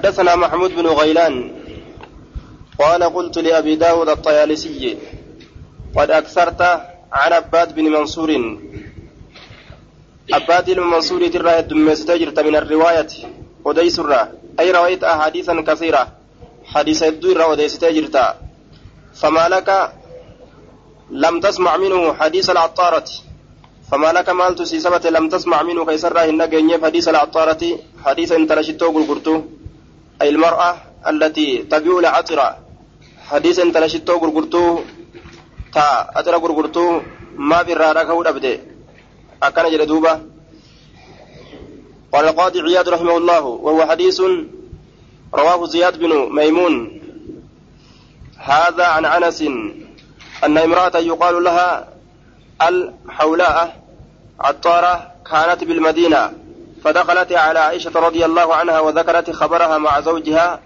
حدثنا محمود بن غيلان قال قلت لأبي داود الطيالسي قد أكثرت عن عباد بن منصور. عباد بن منصور ترى الدمستجرت من الرواية وديس أي رويت أحاديثا كثيرة حديث الدر وديستجرت فما لك؟ لم تسمع منه حديث العطارة. فما لك مال تسيسبت لم تسمع منه كيسر هن حديث العطارة؟ حديث انتلشتو قرقرتو أي المرأة التي تبيع العطرة حديث انتلشتو قرقرتو تا أترى قرقرتو ما برا ركو أبدي. أكن جل دوبا قال القاضي عياد رحمه الله وهو حديث رواه زياد بن ميمون. هذا عن أنس أن امرأة يقال لها الحولاء عطارة كانت بالمدينة. فدخلت على عائشة رضي الله عنها وذكرت خبرها مع زوجها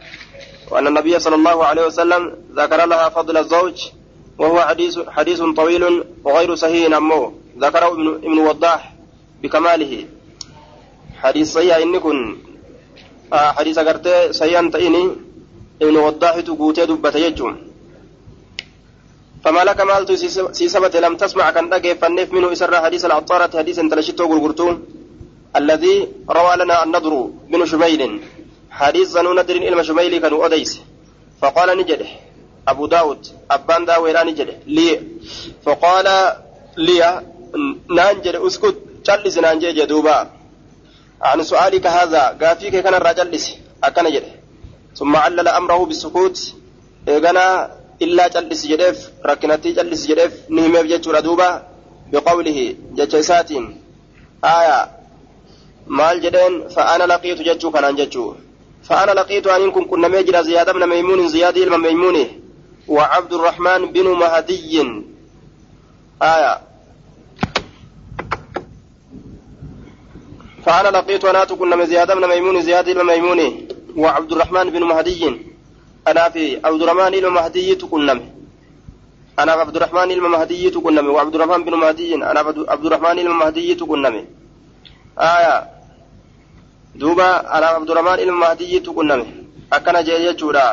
وأن النبي صلى الله عليه وسلم ذكر لها فضل الزوج وهو حديث حديث طويل وغير صحيح أمه ذكره ابن, ابن وضاح بكماله. حديث صحيح إن كن آه حديث قرتي صحيح تئني ابن وضاح تقوتي دبت يجون. فما لك مالت سيسبت لم تسمع كان فنف منه إسر حديث العطارة حديث تلشته قرقرتون. الذي روى لنا النضر بن شميل حديث ندر إلما شميل كانوا أديس. فقال نجده. أبو داود أبان داويرا نجده. لي. فقال لي نانجد أسكت. جلس نانجي جدوبا. عن سؤالك هذا. قافيك كان الرجلس. أكن جده. ثم علل أمره بالسكوت. إيغانا إلا جلس جدف ركنتي جلس جدف نهمه دوبا. بقوله جتشيسات آية. Maal jedheen fa'aana laqiitu jechuu kanaan jechuu fa'aana laqiitu aniin kun qunnamee jira ziyaada bna maymuunin ziyaadii ilma maymuuni wa cabdurrahmaan binu mahadiyyin aya فأنا لقيت أنا كنا زياد بن ميمون زياد بن ميمون وعبد الرحمن بن مهدي أنا في عبد الرحمن بن مهدي كنا أنا عبد الرحمن بن مهدي كنا وعبد الرحمن بن مهدي أنا عبد الرحمن بن مهدي كنا آية duuba abdurahmaan ilma mahdiyyiitu qunname akkana jee jechuudha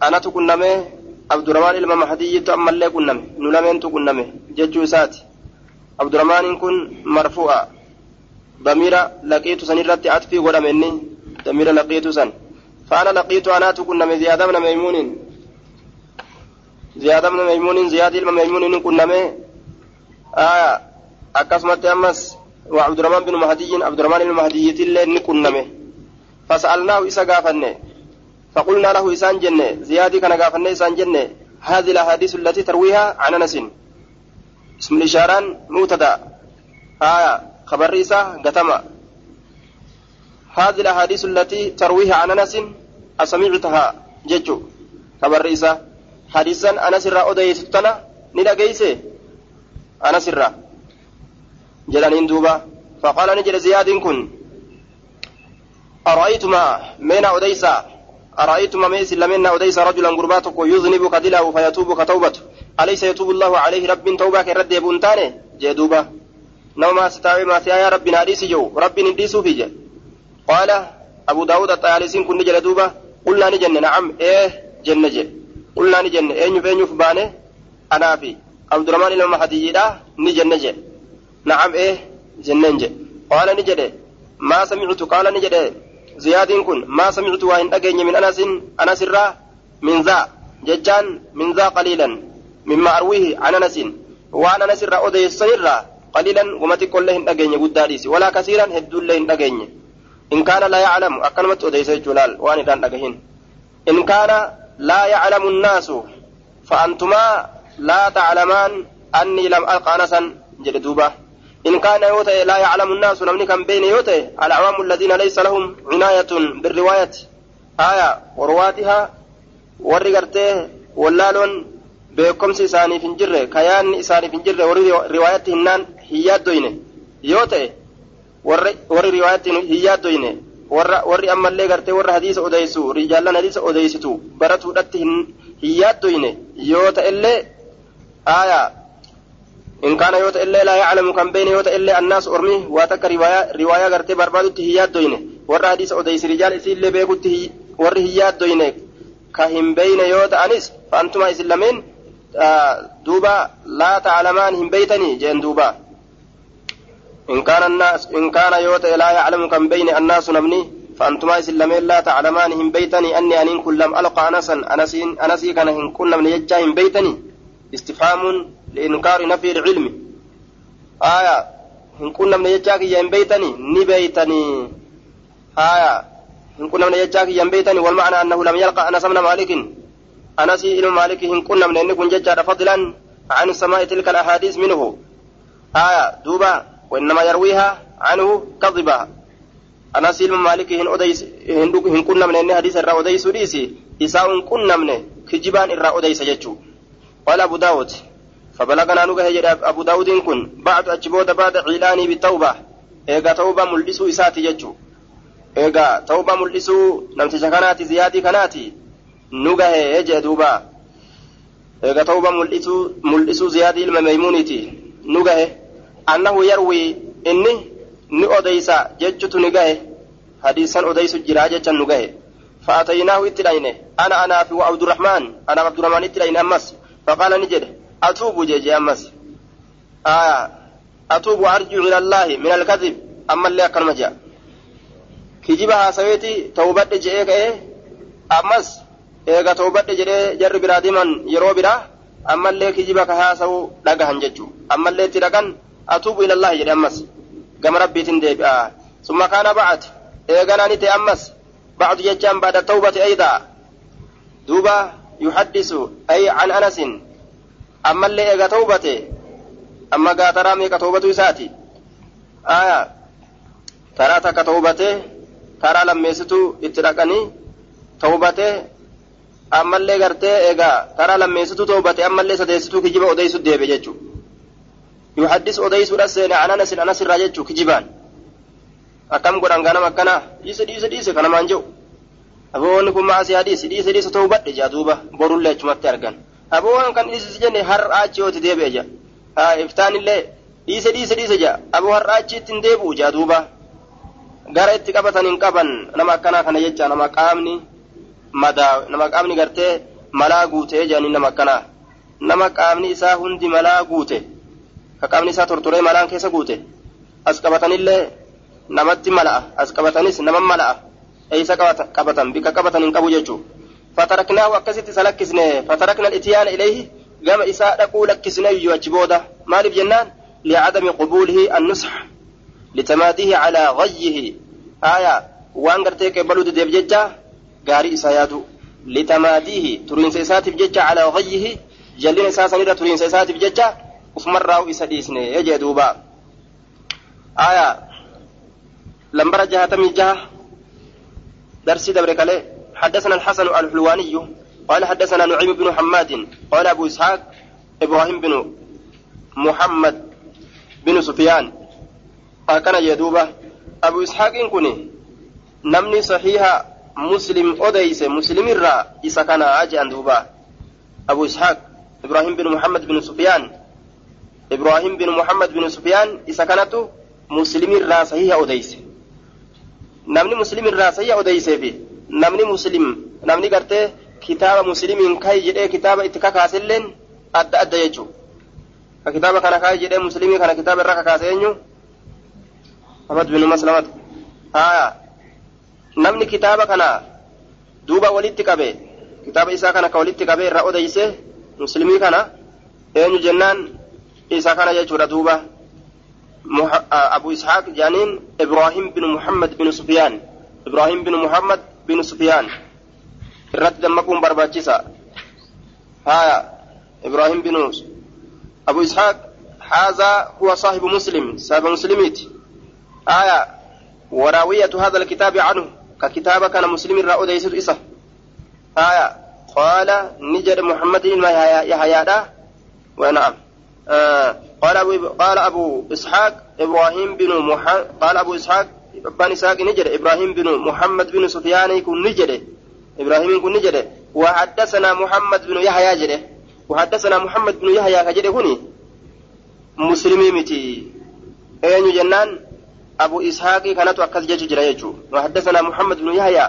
anatu qunname abdurahmaan ilma mahdiyyiitu ammallee qunname nu lameentu qunname jechuu isaati abdurahmaaniin kun marfu'a damiira laqiitu san irratti atfii godhame inni damiira laqiitu san faana laqiitu anaatu qunname ziyaadamna maymuuniin ziyaadamna maymuuniin ziyaadi ilma maymuuniin qunname akkasumatti ammas وعبد الرحمن بن مهدي عبد الرحمن بن مهدي تلي نكنمه. فسألناه إسا قافنه. فقلنا له إسان جنة. زيادي كان قافنه إسان جنة. هذه الأحاديث التي ترويها عن أنس. اسم الإشارة مبتدأ. آية. خبر رئيسة قتمة. هذه الأحاديث التي ترويها عن أنس أسمعتها. ججو. خبر رئيسة. حديثا أنس الرا أديتنا ندقيسه أنس الرأ. جلانين دوبا. فقال نجل زياد كن أرأيتما من أوديسا؟ أرأيتما ميس لمن أوديسا رجلا قرباتك يذنب كدله فيتوب كتوبته أليس يتوب الله عليه رب توبة كرد يبونتاني جدوبا نوما ستاوي ما يا رب ناديس جو. رب نديسو في قال أبو داود الطيالسين كن نجل دوبا قلنا نجن نعم. إيه. جنة قلنا نجن إيه نفين فبانه أنا في. عبد الرحمن المهدي نجن نجن نعم إيه؟ جنان جي قال نجد. ما سمعت؟ قال نجد. زياد كن. ما سمعت وإن أجن من أنس أنس الرا من ذا. ججان. من ذا قليلا. مما أرويه عن أنس. وأنا أنس الرا أودي السنرا قليلا. وما تقول له أجن. قداريس ولا كثيرا. هدول له أجن. إن كان لا يعلم. أكلمت أودي جلال. وأنا دان أجهن. إن كان لا يعلم الناس فأنتما لا تعلمان أني لم ألقى أنسا. جلدوبة. إن كان يوتي لا يعلم الناس نمني كان بين يوتي الأعوام الذين ليس لهم عناية بالرواية آية ورواتها ورقرته ولالون beekumsi isaaniif hin jirre kayaanni isaaniif hin jirre warri riwaayatti hinnaan hin yaaddoyne yoo ta'e warri riwaayatti hin yaaddoyne warri ammallee gartee warra hadiisa odeysu rijaallan hadiisa odeysitu baratuudhatti hin yaaddoyne yoo ta'ellee aayaa إن كان يوتا إلا لا يعلم كم بين يوتا إلا الناس أرمي واتك رواية رواية غرتي بربادو تهيات دوينه. warra hadiisa odeysi rijaal isiillee beekutti warri hin yaaddoyne ka hin beyne yoo ta'anis fa'antuma isin lameen duuba laa ta'alamaan hin beytanii jeen duuba إن كان الناس إن كان يوت لا يعلم كم بين الناس نمني فأنتما إسن لمن لا تعلمان هم بيتني. أني أن كن لم ألقى أنسا أنسين أنسي كان إن كن من يجا هم بيتني. استفهام لإنكار نفي العلم. آية إن كن من يجا هم بيتني نبيتني. آية إن كن من يجا هم بيتني والمعنى أنه لم يلقى أنس من مالك. أنسي إلى مالك إن كن من إن كن ججا فضلا عن سماء تلك الأحاديث منه. آية دوبا وإنما يرويها عنه كذبا أنا سيلم مالك هن أديس هن كنا من إن حديث الرا أديس ديسي إساء كنا من كجبان الرا أديس يجو قال أبو داود فبلغنا نوغه يجد أبو داود كن. بعد أجبود بعد علاني بالتوبة إيغا توبة ملئسو إساتي يجو إيغا توبة ملئسو نمتش كناتي زيادي كناتي. نوغه يجد دوبا. إيغا توبة ملئسو ملئسو زيادي inni ni odeysa jechutu ni gahe hadiisan odeysu jira jechan nu gahe فأتيناه اتلين أنا أنا في عبد الرحمن. أنا عبد الرحمن اتلين أمس. فقال atuubu jeje ammas atuubu arjuu ilallaahi min alkadib ammallee akkanuma jea kijiba haasaweeti tawbadhe je'ee ka'ee ammas eega tawbadhe jedhee jarri biraa diman yeroo biraa ammallee kijiba ka haasa'u dhagahan jechuu ammallee itti dhaqan atuubu ilallaahi jedhe ammas gama rabbiitin deebi'a summa kaana ba'at eeganaani ta'e ammas ba'atu jechaan baada tawbati aydaa duuba yuhaddisu ay an anasin التوبة أيضا دوبا يحدث أي عن أنس أما اللي إيغا توبته أما قاترا ميكا توبته ساتي آية ترى تكا توبته ترى لما يستو اتركني توبته أما اللي غرتي إيغا ترى لما يستو توبته أما اللي سديستو كجيبا أديسو ديبي جيجو يحدث أديس رسين عن أنس أنس الراجج كجبان أكم قران كان مكانا ديس ديس ديس كان مانجو أبوون كم معسي حديث ديس ديس توبت جادوبة برو الله جمت أرغان أبوون كان ديس جنة هر آجي وتديب جا إفتان الله ديس ديس ديس جا أبو هر آجي تنديبو جادوبة gara itti qabatan hin qaban nama akkanaa kana jecha nama qaamni madaa nama qaamni gartee malaa guute jedhanii nama akkanaa nama qaamni isaa hundi malaa guute ka qaamni isaa tortoree malaan keessa guute as qabatanillee namatti mala'a as qabatanis nama mala'a eeysa qabatan bika qabatan hin qabu fataraknaahu akkasitti isa lakkisne fatarakna alityaana ilayhi gama isaa dhaquu lakkisneeyyu achi booda maaliif jennaan li'adami qubuulihi annusx litamaadihi calaa gayyihi aya waan gartee qeebbaluu dideef jecha gaarii isaa yaadu litamaadihi turiinsa isaatiif jecha calaa gayyihi jallina isaa sanirra turiinsa isaatiif jecha ufumarraa isa dhiisne jee duuba aya لمبر جهتمي جهة درسي دبر كله حدثنا الحسن الحلواني قال حدثنا نعيم بن حماد قال أبو إسحاق إبراهيم بن محمد بن سفيان. كان يدوبه أبو إسحاق إن كني نمني صحيح مسلم أديس مسلم الرا إسا كان أجي دوبا. أبو إسحاق إبراهيم بن محمد بن سفيان. إبراهيم بن محمد بن سفيان إسا كانت مسلم الرا صحيح أديس. namni muslim irraa sayya odeyse fi namni muslim namni gartee kitaaba muslimiin kayi jedhee kitaaba itti kakaaselleen adda adda jechuu ka kitaaba kana kayi jedhee muslimii kana kitaaba irra kakaase eenyu ahmad bin maslamat haya namni kitaaba kana duuba walitti qabe kitaaba isaa kana ka walitti qabe irra odeyse muslimii kana eenyu jennaan isa kana jechuudha duuba أبو إسحاق جانين إبراهيم بن محمد بن سفيان إبراهيم بن محمد بن سفيان. الرد دمكم برباتشيسا. هايا إبراهيم بن أبو إسحاق هذا هو صاحب مسلم صاحب مسلميت. آية وراوية هذا الكتاب عنه. ككتاب كان مسلم الرأو ديسد إسا. آية قال نجد محمد ما يحيى ونعم. آه قال أبو قال أبو إسحاق إبراهيم بن محمد قال أبو إسحاق بن إسحاق نجد إبراهيم بن محمد بن سفيان يكون نجد إبراهيم يكون نجد وحدثنا محمد بن يحيى جده وحدثنا محمد بن يحيى كجده هني مسلمي متي أين جنان أبو إسحاق كانت أكد جيش جرى وحدثنا محمد بن يحيى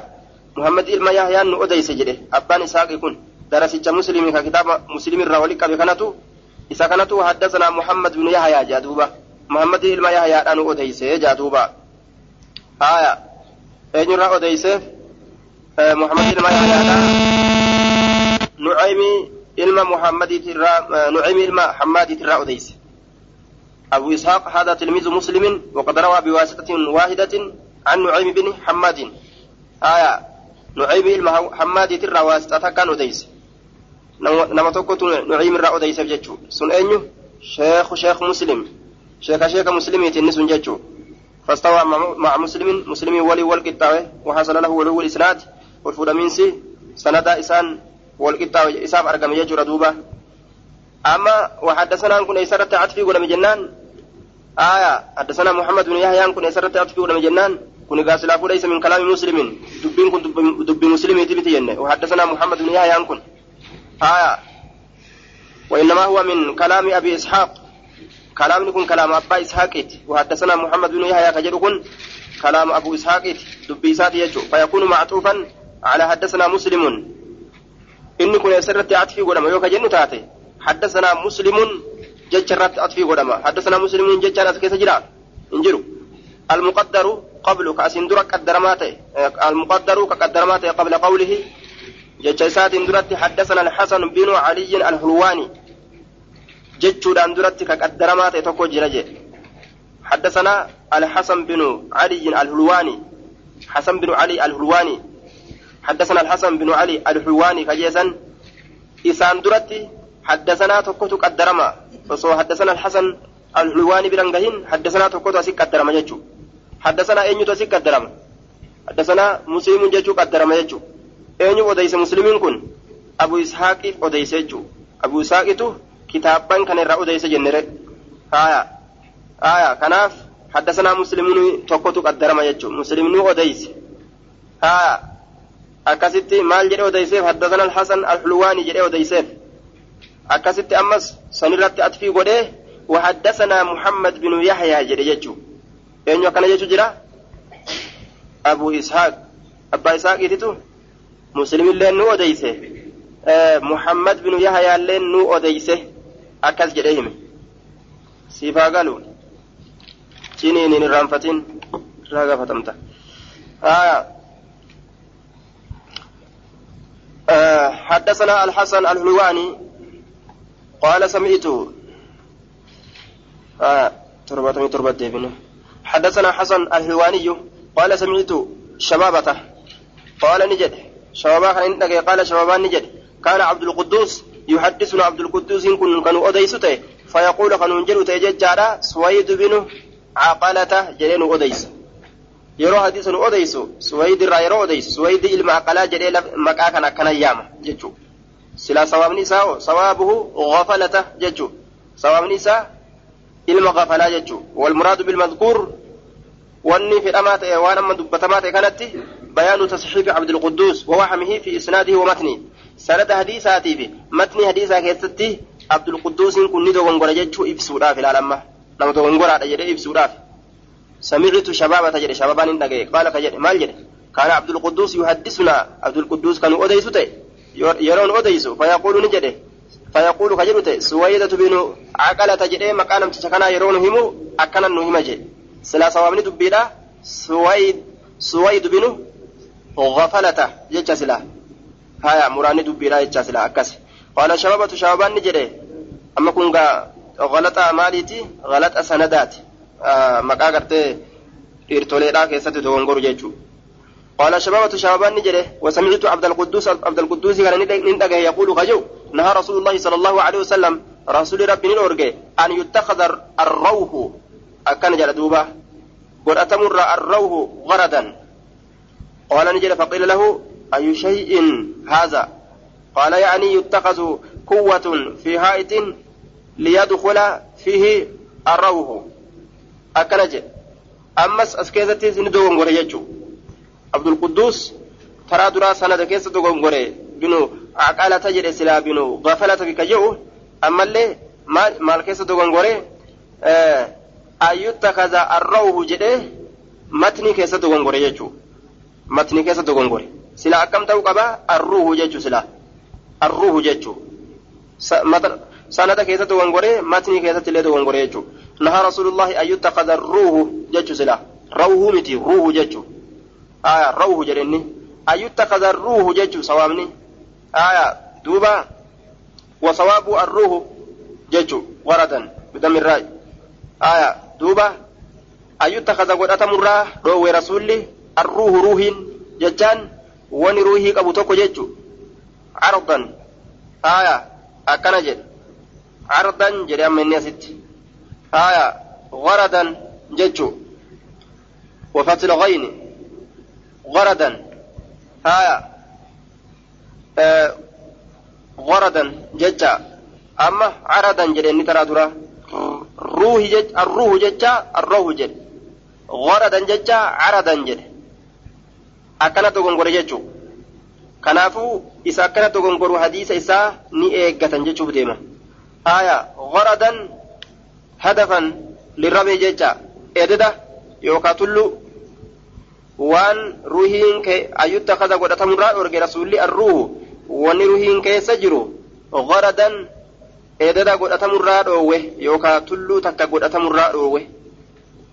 محمد إلما يحيى أن أديس جرى أبان إسحاق يكون درس مسلم كتاب مسلم الراولي كبكنته إذا كانت حدثنا محمد بن يحيى جادوبا محمد إلما يحيى أن أديس جادوبا آية. محمد إلما يحيى نعيمي إلما محمد ترى نعيمي إلما حماد ترى أديس. أبو إسحاق هذا تلميذ مسلم وقد روى بواسطة واحدة عن نعيم بن حماد. آية. نعيم حماد ترى واسطة كان أديس. نما توكوت نعيم الرا أديس بجتشو سن أينو شيخ شيخ مسلم. شيخ شيخ مسلم يتنسون جتشو. فاستوى مع مسلم مسلم ولي والقطاوي وحصل له ولو الإسناد والفودامينسي سند إسان والقطاوي إساف أرقم يجر دوبا. أما وحدثنا أن كنا يسرت عطفي ولم جنان. آية حدثنا محمد بن يحيى أن كنا يسرت عطفي ولم جنان. كن قاسلا ليس من كلام مسلم. دبين كن دب مسلم تبتين وحدثنا محمد بن يحيى أن كن. آية وإنما هو من كلام أبي إسحاق. كلام يكون كلام أبا إسحاق وحدثنا محمد بن يحيى كجر كن كلام أبو إسحاق دبي ساتي يجو فيكون معطوفا على حدثنا مسلم إن كن يسرت عطفي ولم يوكا جنو تاتي حدثنا مسلم ججرت أطفي قدما حدثنا مسلم ججر أسكي سجرا انجرو المقدر قبل كأسندر قدرمات المقدر كقدرمات قبل قوله ججسات اندرت حدثنا الحسن بن علي الحلواني ججود اندرت كقدرمات تكو جرجي حدثنا الحسن بن علي الحلواني حسن بن علي الحلواني حدثنا الحسن بن علي الحلواني كجيسا إسان درتي حدثنا تكوت قدرما فصو حدثنا الحسن الحلواني برنجهين حدثنا تكوت أسيك قدرما جتشو حدثنا أين أسيك قدرما حدثنا مسلم جتشو قدرما جتشو أين أديس مسلمين كن أبو إسحاق أديس جتشو أبو إسحاق تو كتابا كان الرأو أديس جنره آية آية كناف حدثنا مسلمون تكوت قدرما جتشو مسلمون أديس آية akkasitti maal jedhe odeyseef haddasana alhasan alxulwaani jedhe odeyseef akkasitti ammas sanirratti atfii godhee وحدثنا محمد بن يحيى جريجو أين كان يجو جرا أبو إسحاق أبا إسحاق يتتو مسلم اللي نو أديسه آه محمد بن أكاس جريهم سيفا قالوا شيني نين الرانفتين راقا فتمتا آه آه حدثنا الحسن الحلواني قال سمعت آه تربة تربة حدثنا حسن الحلواني قال سمعت شبابته قال نجد شبابا كان قال شبابا نجد كان عبد القدوس يحدثنا عبد القدوس إن كن كانوا أديسته فيقول كانوا جلوا تججارا سويد بن عقلة جلين أديس yeroo hadiisa nu odeysu suwaydi irraa yeroo odeysu suwaydi ilma aqalaa jedhee maqaa kana akkana yaama jechuu silaa sawaabni isaa oo sawaabuhu gafalata jechuu sawaabni isaa ilma gafalaa jechuu walmuraadu bilmadkuur wanni fedhamaa ta'e waan amma dubbatamaa ta'e kanatti bayaanu tasxiifi wamatni sanada hadiisaatii fi. Matni hadiisaa keessatti abdulquduusin kun ni dogongora jechuu ibsuudhaaf ilaalamma. Nama dogongoraadha jedhee ibsuudhaaf. سمعت شبابة جري شبابان دغي قال كجري مال جري كان عبد القدوس يحدثنا عبد القدوس كان أديسو تي يرون أديسو فيقول نجري فيقول كجري سويدة بن عقلة جري مكانم تشكنا يرون همو أكنا نهم جري سلا سوابني دبيدا سويد سويد بن غفلة جيتش سلا هايا مراني دبيدا جيتش سلا أكس قال شبابة شبابان نجري أما كنغا غلط ماليتي غلط سندات maqaa gartee dhiirtoleedhaa keessatti dogongoru jechuudha. قال شبابة شبابان نجري وسمعت عبد القدوس عبد القدوس كان ندقه يقول خجو نهى رسول الله صلى الله عليه وسلم رسول ربي نورجي أن يتخذ الروح أكن جل دوبا قل أتمر الروح غردا قال نجري فقيل له أي شيء هذا قال يعني يتخذ قوة في هائط ليدخل فيه الروح akkana jedhe ammas as keessattis ni dogongore jechuu abdulquddus taraa duraa sanada keessa dogongore binu aqalata jedhe silaa binu gafalata bika jedhu ammallee maal keessa dogongore ayyuttakaza arrawhu jedhee matni keessa dogongore jechuu matni keessa dogongore sila akkam ta'uu qaba arruuhu jechuu sila arruuhu jechuu sanada keessa dogongore matni keessatti illee dogongore jechuu nahaa rasuulullahi ayyuttakaza arruuhu jechuu sila rawhuu miti ruuhu jechuu aya rawhu jedhenni ayyuttakaza arruuhu jechuu sawaabni aya duuba wasawaabu arruuhu jechuu waradan bidami irraa'i aya duuba ayyuttakaza godhatamurraa dhoowwe rasulli arruuhu ruuhiin jechaan wani ruuhii qabu tokko jechu cardan aya akkana jedhe cardan jedhe amma inni asitti aya waradan jechu وفتح الغين غردا هايا آه غردا ججا أما عردا جرين ترى ترى روح جج الروح ججا الروح جج غردا ججا عردا جج akkana dogongore jechuu kanaafuu isa akkana dogongoru hadiisa isaa ni eeggatan jechuuf deema haya garadan hadafan lirrabee jecha ededa yookaa tullu waan ruhiin kee ayyutta kaza godhatamurraa dhorge rasuulli arruuhu wanni ruhiin keessa jiru garadan ededa godhatamurraa dhoowwe yookaa tulluu takka godhatamurraa dhoowwe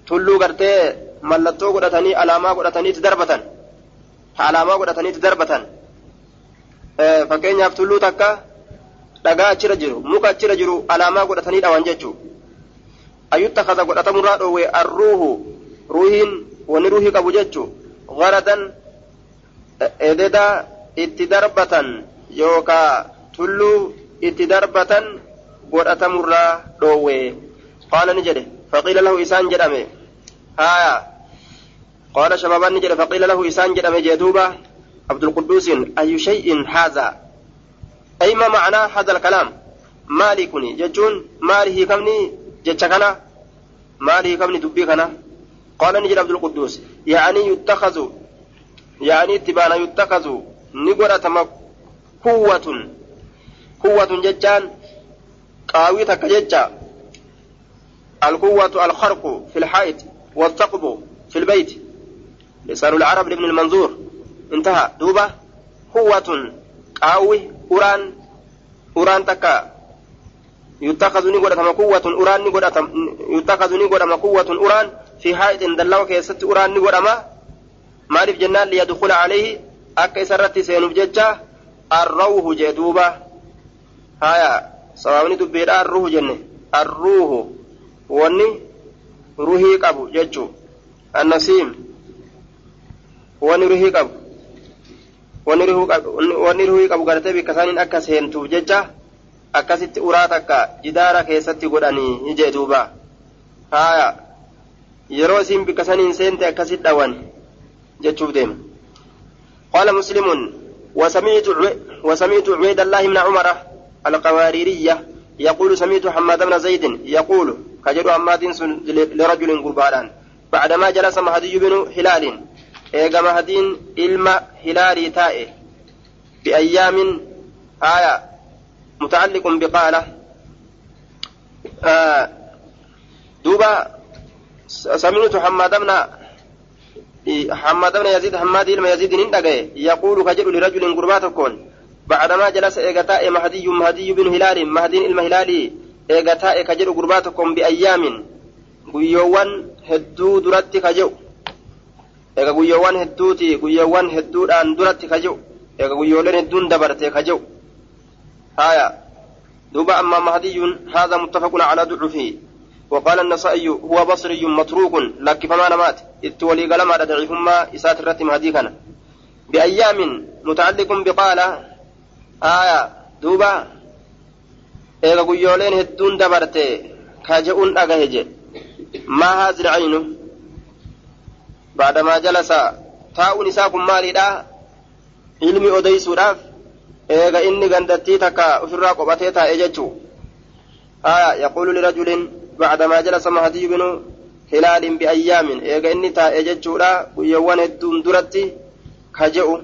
tulluu gartee mallattoo godhatanii alaamaa godhataniiti darbatan alaamaa godhataniiti darbatan fakkeenyaaf tulluu takka dhagaa achirra jiru muka achirra jiru alaamaa godhatanii dhawan jechuu ayyutta kaza godhatamurraa dhoowwe arruuhu ruuhiin wanni ruuhii qabu jechuu garadan ededa itti darbatan yookaa tulluu itti darbatan godhatamurraa dhoowwe qaala ni jedhe faqiila lahu isaan jedhame haya قال شبابان نجد فقيل له إسان جد جدوبة عبد القدوس أي شيء هذا؟ أي ما معنى هذا الكلام؟ مالكني ججون ماله كمني جتشكنا ماله كمني دبيكنا قال نجد عبد القدوس يعني يتخذ يعني تبانا يتخذ تما قوة قوة ججان قاوي تكججا القوة الخرق في الحائط والثقب في البيت. لسان العرب لابن المنظور انتهى دوبة قوة قاوي أوران أوران تكا يتخذ نقول أتم قوة أوران نقول أتم يتخذ نقول أتم قوة أوران في حائط دلوا كيست أوران نقول أما maaliif jennaan liyadkhula alayhi akka isa irratti seenuuf jecha arrawhu jee duuba haya sawaabni dubbiidha arruhu jenne arruhu wanni ruhii qabu jechuu annasiim ruhii qabu wanni ruhii qabu gartee bikka isaaniin akka seentuuf jecha akkasitti uraa takka jidaara keessatti godhanii jee duuba haya yeroo isiin bikka saniin seente akkasit dhawan jechuuf deema مسلم وسمعت وسمعت عبيد الله بن عمر القواريرية يقول سمعت حماد بن زيد يقول كجر حماد لرجل قربان بعدما جلس مهدي بن هلال إيجا مهدين إلما هلالي تائه بأيام آية متعلق بقالة آه دوبا سمعت حماد بن بن يزيد حماد إلما يزيد نندقى يقول كجر لرجل قرباتكون بعدما جلس إيغتاء مهدي مهدي بن هلال مهدي إلما هلالي إيغتاء كجر قرباتكم بأيام hedduu duratti ka je'u eega guyyoowwan hedduuti guyyoowwan hedduudhaan duratti ka je'u eega guyyooleen hedduun dabarte ka je'u haya duuba amma mahdiyyun هذا متفق على ضعفه وقال النسائي هو بصري متروك لك فما نمات إذ ولي قلما ضعيفهما إسات الرتم هديكنا بأيام متعلق بقال آية دوبا إذا قيولين هدون دبرتي كاجئون أغهجي ما هذه العين بعدما جلس تاء نساكم مالدا علمي أديسوداف إيغا إني غندتي تكا أفرا قبتي تاء جتشو آية يقول لرجل بعدما جلس مهدي بن هلال بأيام إيغا إني تاء جتشودا ويوان الدون درتي كجئو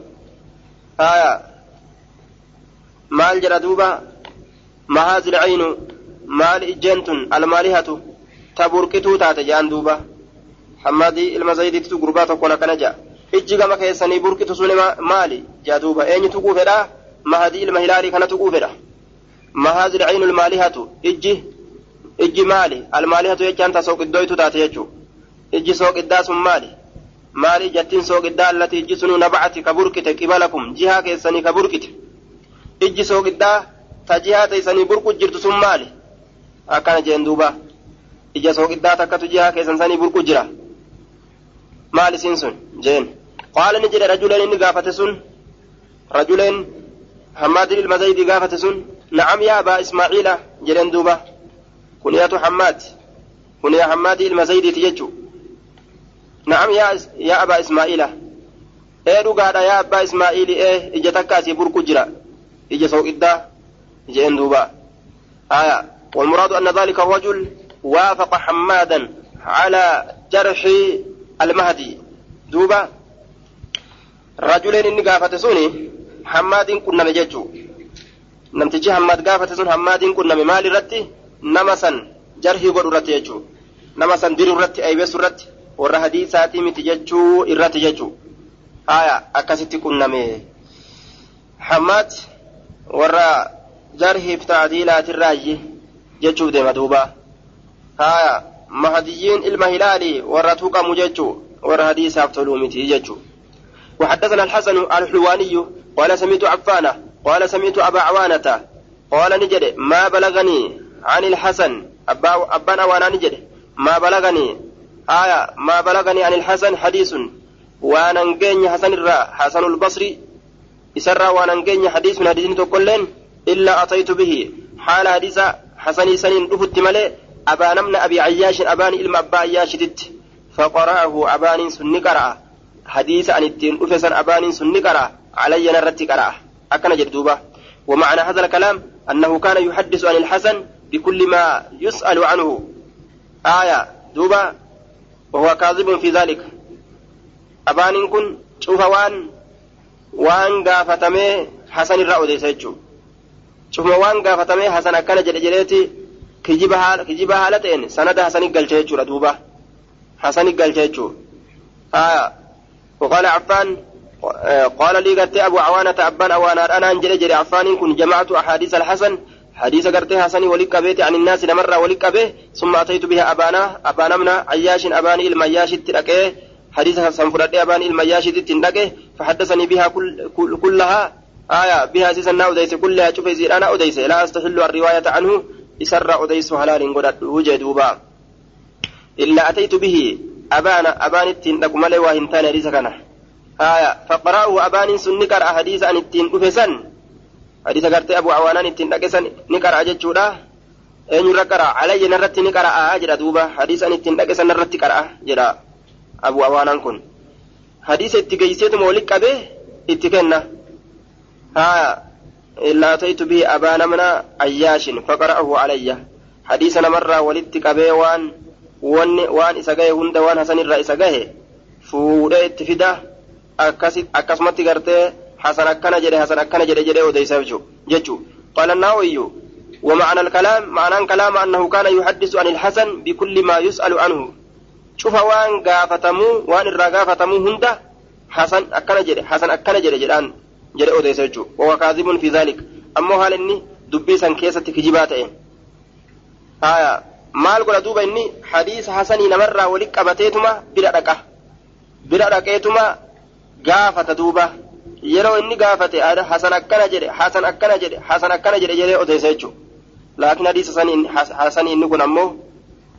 آية maal jedha duuba? هذه العين maal ijjeentun almaalihatu taburqituu taate jaan duuba. Hammadii ilma zaydiitu gurbaa tokkoon akkana ja'a ijji gama keessanii burqitu sun maali jaa duuba eenyu tuquu fedhaa mahadii ilma hilaalii kana tuquu fedha mahaazil ciinul maalihatu ijji ijji maali almaalihatu jechaan ta sooqiddoytu taate jechuu ijji sooqiddaa sun maali maali jattiin sooqiddaa allati ijji sunu nabacati ka burqite qibalakum jihaa keessanii ka burqite ijji sooqiddaa ta jihaa teeysanii burqu jirtu sun maali akkana jeen duuba ija sooqiddaa takkatu jihaa keessan sanii burqu jira maal isiin sun jeen qaala ni jedhe rajuleen inni gaafate sun rajuleen hammaadin ilma zaydii gaafate sun nacam yaa abaa ismaaciila jedhen duuba kuniyatu hammaad kuniya hammaadii ilma zaydiiti jechuu nacam yaa abaa ismaaciila ee dhugaadha yaa abbaa ismaaciili ee ija takka asii burqu jira ija sooqiddaa jeen دوبا آية والمراد أن ذلك الرجل وافق حمادا على جرح المهدي دوبا رجلين إني قافة سوني حماد كنا مججو نمتجي حماد قافة سون حماد كنا ممال رتي نمسا جرحي قد رتي يجو نمسا دير رتي أي بس رتي warra hadiisaatii miti jechuu irratti jechuu haya akkasitti qunname hammaad warra jarhiif taadiilaatirraayyi jechuuf deema duuba haya warra tuqamu jechuu warra hadiisaaf toluu miti jechuu وحدثنا الحسن الحلواني قال سمعت عفانة قال سمعت أبا عوانة قال نجد ما بلغني عن الحسن أبا أبان أوانا نجد ما بلغني آية ما بلغني عن الحسن حديث وأنا نجيني حسن الرا حسن البصري إسرى وأنا نجيني حديث حديث تقولين إلا أتيت به حال حديث حسن سنين دفت ملي أبان من أبي عياش أبان إلما أبا عياش دت فقرأه أبان سن حديث عن التين أفسا أبان سن علي نرتي قرأ. أكن جدوبة. ومعنى هذا الكلام أنه كان يحدث عن الحسن بكل ما يسأل عنه. آية دوبة. وهو كاذب في ذلك. أبان كن شوف وان وان قافتمي حسن الرأودي سيجو شوف وان قافتمي حسن أكن جل جليتي kijiba haala ta'een sanada hasanii galcha jechuudha duuba. Hasanii galcha jechuudha. وقال عفان قال لي قرتي أبو عوانة أبان أوانا أنا أنجل جري عفان كن جمعت أحاديث الحسن حديث قرتي حسن ولك بيتي عن الناس لمرة ولك به ثم أتيت بها أبانا أبانا من عياش أباني المياش التلقيه حديث حسن فرد أباني المياش التلقيه فحدثني بها كل كل كلها آية بها سيسنا أديس كلها شوف أنا أديس لا أستحل الرواية عنه isarra odeysu halaaliin godhadhu jee duuba illaa ataytu bihi abaana abaan ittiin dhaqu malee waa hin taane hadiisa kana haya faqara'uhu abaaniin sun ni qara'a hadiisa an ittiin dhufe san hadiisa gartee abu awaanaan ittiin dhaqe san ni qara'a jechuudha eenyurra qara'a alayya narratti ni qara'a jedha duuba hadiisa an ittiin dhaqe san narratti qara'a jedha abu awaanaan kun hadiisa itti geeyseetuma wali qabee itti kenna haya إلا أتيت به أبان من عياش فقرأه علي. حديثنا مرة ولدت كبيوان وان وان إسقاه هند وان حسن الرأي إسقاه فوده اتفدا أكسمت قرته حسن أكنا جري حسن أكنا جري جري وديس ججو قال النووي ومعنى الكلام معنى الكلام أنه كان يحدث عن الحسن بكل ما يسأل عنه. شوف وان قافتمو وان الرا قافتمو هند حسن أكنا جري حسن أكنا جري جران jedhe odeessa jechuudha wawa kaazibun fi zaalik ammoo haala inni dubbii san keessatti kijibaa ta'e haya maal godha duuba inni hadiisa hasanii namarraa walitti qabateetuma bira dhaqa bira dhaqeetuma gaafata duuba yeroo inni gaafate hasan akkana jedhe hasan akkana jedhe hasan akkana jedhe jedhee odeessa jechuudha laakiin hadiisa hasanii inni kun ammoo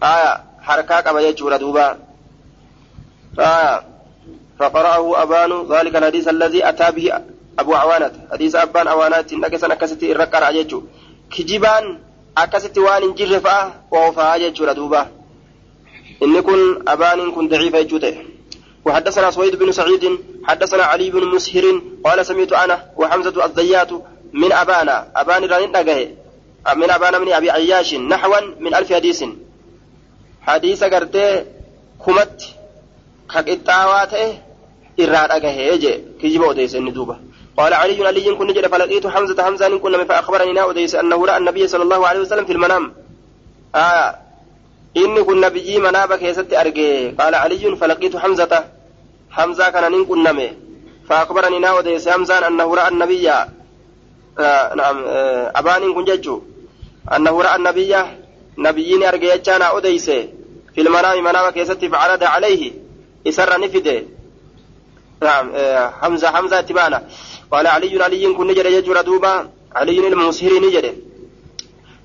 haya harkaa qaba jechuudha duuba haya فقرأه أبان ذلك الحديث الذي أتى به أبو عوانة حديث أبان عوانات. نكسن أكستي الرقر أججو كجبان أكستي وان جر فأه ووفا أججو ردوبة إن كن أبان كن ضعيف أجوته وحدثنا سويد بن سعيد حدثنا علي بن مسهر قال سمعت أنا وحمزة الزيات من أبانا. أبان رانين نجاه من أبانا من أبي عياش نحوا من ألف حديث. حديث قرتي كمت. كقطاواته irraa dhagahee je kijiba odeesse inni duuba قال علي علي كن جد فلقيت حمزة حمزة كن فأخبرني نا أديس أنه رأى النبي صلى الله عليه وسلم في المنام. آه. inni kun nabiyyii manaaba keessatti arge qaala caliyyun falaqiitu hamzata hamzaa kana nin qunname فأخبرني ناو ديس همزان أنه رأى النبي. آه. نعم. آه. أبان كن ججو. أنه رأى النبي. نبيين أرجع جانا أوديس في المنام منام كيستي فعرض عليه. إسر نفده. نعم. آه. حمزة حمزة تبانا قال علي علي كن نجر يجور دوبا علي المسهري نجر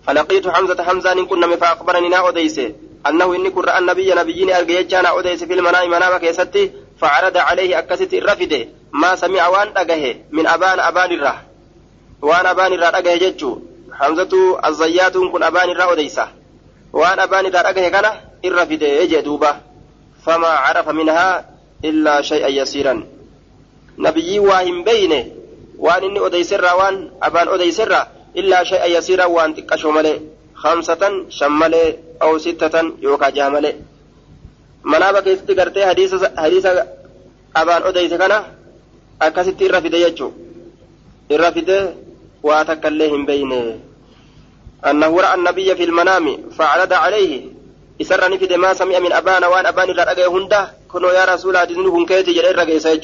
فلقيت حمزة حمزة كنا فأخبرني نا أوديس. أنه إني كن النبي نبيين أرجع جانا أوديس في المنام منام كيستي فعرض عليه أكست الرفده ما سمع وان أجه من أبان أبان الره وان أبان الره أجه جتشو. حمزة الزيات كن أبان الره أوديسه وان أبان الره أجه كان الرفده يجي فما عرف منها إلا شيئا يسيرا. نبي واهم بينه وان إني أديسر وان أبان أديسر إلا شيئا يسيرا وان تكشو ملي خمسة شمالي أو ستة يوكا gartee hadiisa abaan odeyse kana akkasitti irra fide jechuu irra fide waa takka illee hin beyne أنه رأى النبي في المنام فعرض عليه. إسر نفد ما سمع من أبانا وأن أبان إلا رأى هندا كنوا يا رسول الله دينه كيتي جل إرى جيسا